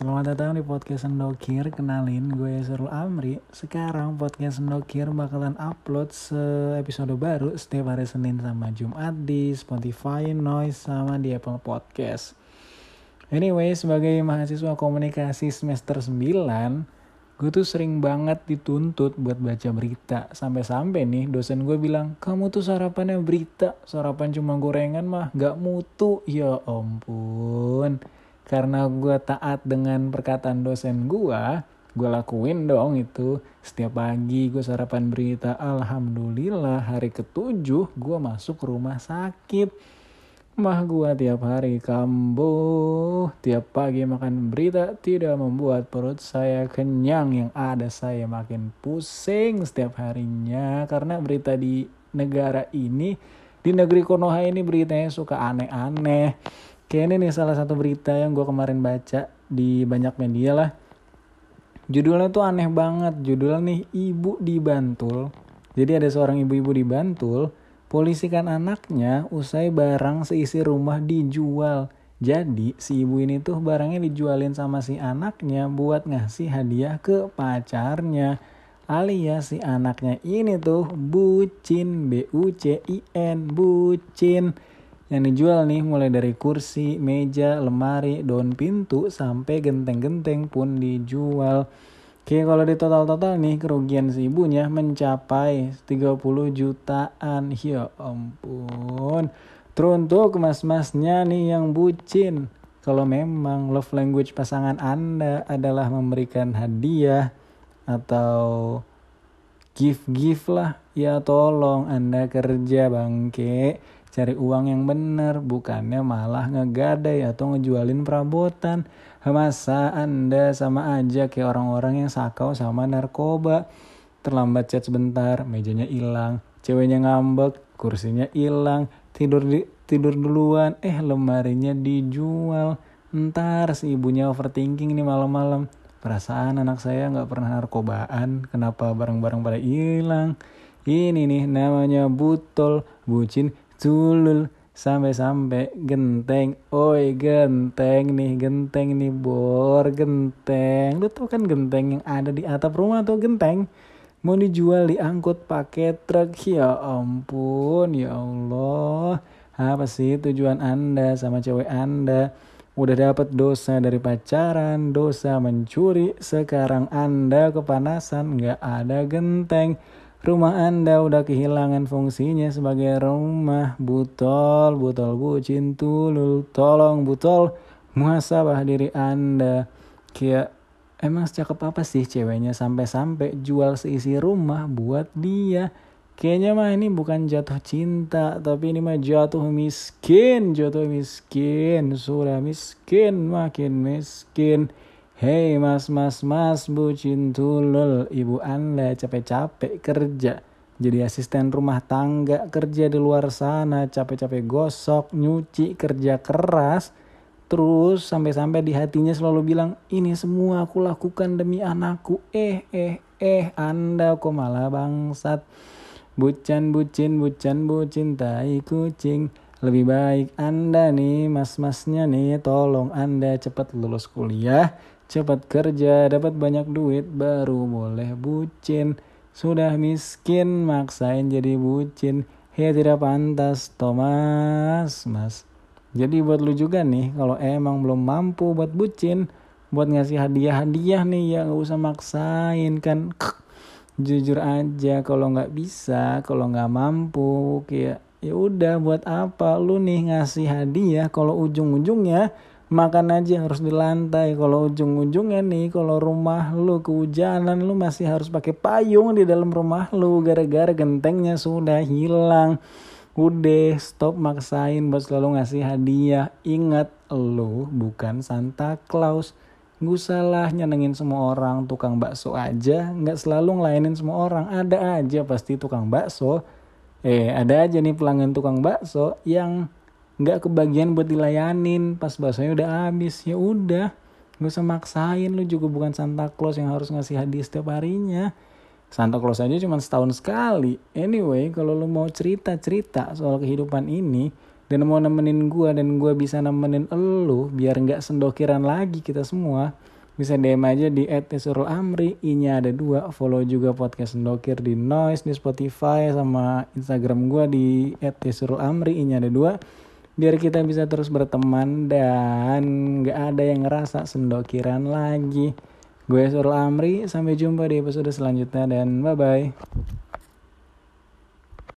Selamat datang di podcast Sendokir. Kenalin gue Yasrul Amri. Sekarang podcast Sendokir bakalan upload se-episode baru Setiap hari Senin sama Jumat di Spotify, Noise, sama di Apple Podcast. Anyway, sebagai mahasiswa komunikasi semester 9 Gue tuh sering banget dituntut buat baca berita. Sampai-sampai nih dosen gue bilang Kamu tuh sarapannya berita Sarapan cuma gorengan mah gak mutu. Ya ampun karena gue taat dengan perkataan dosen gue gue lakuin dong itu. Setiap pagi gue sarapan berita alhamdulillah hari ketujuh gue masuk rumah sakit. Mah gue tiap hari kambuh. Tiap pagi makan berita tidak membuat perut saya kenyang. Yang ada saya makin pusing setiap harinya. Karena berita di negara ini di negeri Konoha ini beritanya suka aneh-aneh Kayak ini nih salah satu berita yang gue kemarin baca di banyak media lah. Judulnya tuh aneh banget. Judulnya nih Ibu di Bantul. Jadi ada seorang ibu-ibu di Bantul. Polisi kan anaknya usai barang seisi rumah dijual. Jadi si ibu ini tuh barangnya dijualin sama si anaknya buat ngasih hadiah ke pacarnya. Alias si anaknya ini tuh bucin. B-U-C-I-N. Bucin. Yang dijual nih mulai dari kursi, meja, lemari, daun pintu, sampai genteng-genteng pun dijual. Oke kalau di total-total nih kerugian si ibunya mencapai 30 jutaan. Ya ampun. Teruntuk mas-masnya nih yang bucin. Kalau memang love language pasangan Anda adalah memberikan hadiah atau gift-gift lah. Ya tolong Anda kerja bangke cari uang yang bener bukannya malah ngegadai atau ngejualin perabotan. Masa anda sama aja kayak orang-orang yang sakau sama narkoba? Terlambat chat sebentar mejanya hilang ceweknya ngambek kursinya hilang tidur di tidur duluan. Eh lemarinya dijual. Ntar si ibunya overthinking nih malam-malam. Perasaan anak saya nggak pernah narkobaan kenapa barang-barang pada hilang? Ini nih namanya butol bucin culul sampai-sampai genteng. Oi genteng nih genteng nih bor genteng. Lu tau kan genteng yang ada di atap rumah tuh genteng? Mau dijual diangkut pakai truk. Ya ampun ya Allah. Apa sih tujuan anda sama cewek anda? Udah dapat dosa dari pacaran dosa mencuri. Sekarang anda kepanasan nggak ada genteng Rumah Anda udah kehilangan fungsinya sebagai rumah butol, butol bucin tulul. Tolong butol muhasabah diri Anda. Kayak emang secakep apa sih ceweknya sampai-sampai jual seisi rumah buat dia. Kayaknya mah ini bukan jatuh cinta, tapi ini mah jatuh miskin, jatuh miskin, sudah miskin, makin miskin. Hei mas mas mas bucin tulul ibu anda capek-capek kerja. Jadi asisten rumah tangga kerja di luar sana capek-capek gosok nyuci kerja keras. Terus sampai-sampai di hatinya selalu bilang ini semua aku lakukan demi anakku. Eh eh eh anda kok malah bangsat. Bucan bucin bucan bucin tai kucing. Lebih baik anda nih mas-masnya nih tolong anda cepat lulus kuliah cepat kerja, dapat banyak duit, baru boleh bucin. Sudah miskin, maksain jadi bucin. Hei tidak pantas, Thomas, mas. Jadi buat lu juga nih, kalau emang belum mampu buat bucin, buat ngasih hadiah-hadiah nih ya nggak usah maksain kan. Jujur aja kalau nggak bisa, kalau nggak mampu, kayak ya udah buat apa lu nih ngasih hadiah kalau ujung-ujungnya makan aja harus di lantai. Kalau ujung-ujungnya nih kalau rumah lu kehujanan lu masih harus pakai payung di dalam rumah lu. Gara-gara gentengnya sudah hilang. Udah stop maksain buat selalu ngasih hadiah. Ingat lu bukan Santa Claus. Gak salah nyenengin semua orang tukang bakso aja. Nggak selalu ngelainin semua orang. Ada aja pasti tukang bakso. Eh ada aja nih pelanggan tukang bakso yang nggak kebagian buat dilayanin. Pas baksonya udah habis. Ya udah. Nggak usah maksain. Lu juga bukan Santa Claus yang harus ngasih hadiah setiap harinya. Santa Claus aja cuma setahun sekali. Anyway kalau lu mau cerita cerita soal kehidupan ini dan mau nemenin gue dan gue bisa nemenin elu biar nggak sendokiran lagi kita semua bisa DM aja di @tesurul_amri i-nya ada dua. Follow juga podcast sendokir di noise di Spotify sama Instagram gue di @tesurul_amri i-nya ada dua biar kita bisa terus berteman dan nggak ada yang ngerasa sendokiran lagi. Gue Surul Amri sampai jumpa di episode selanjutnya dan bye bye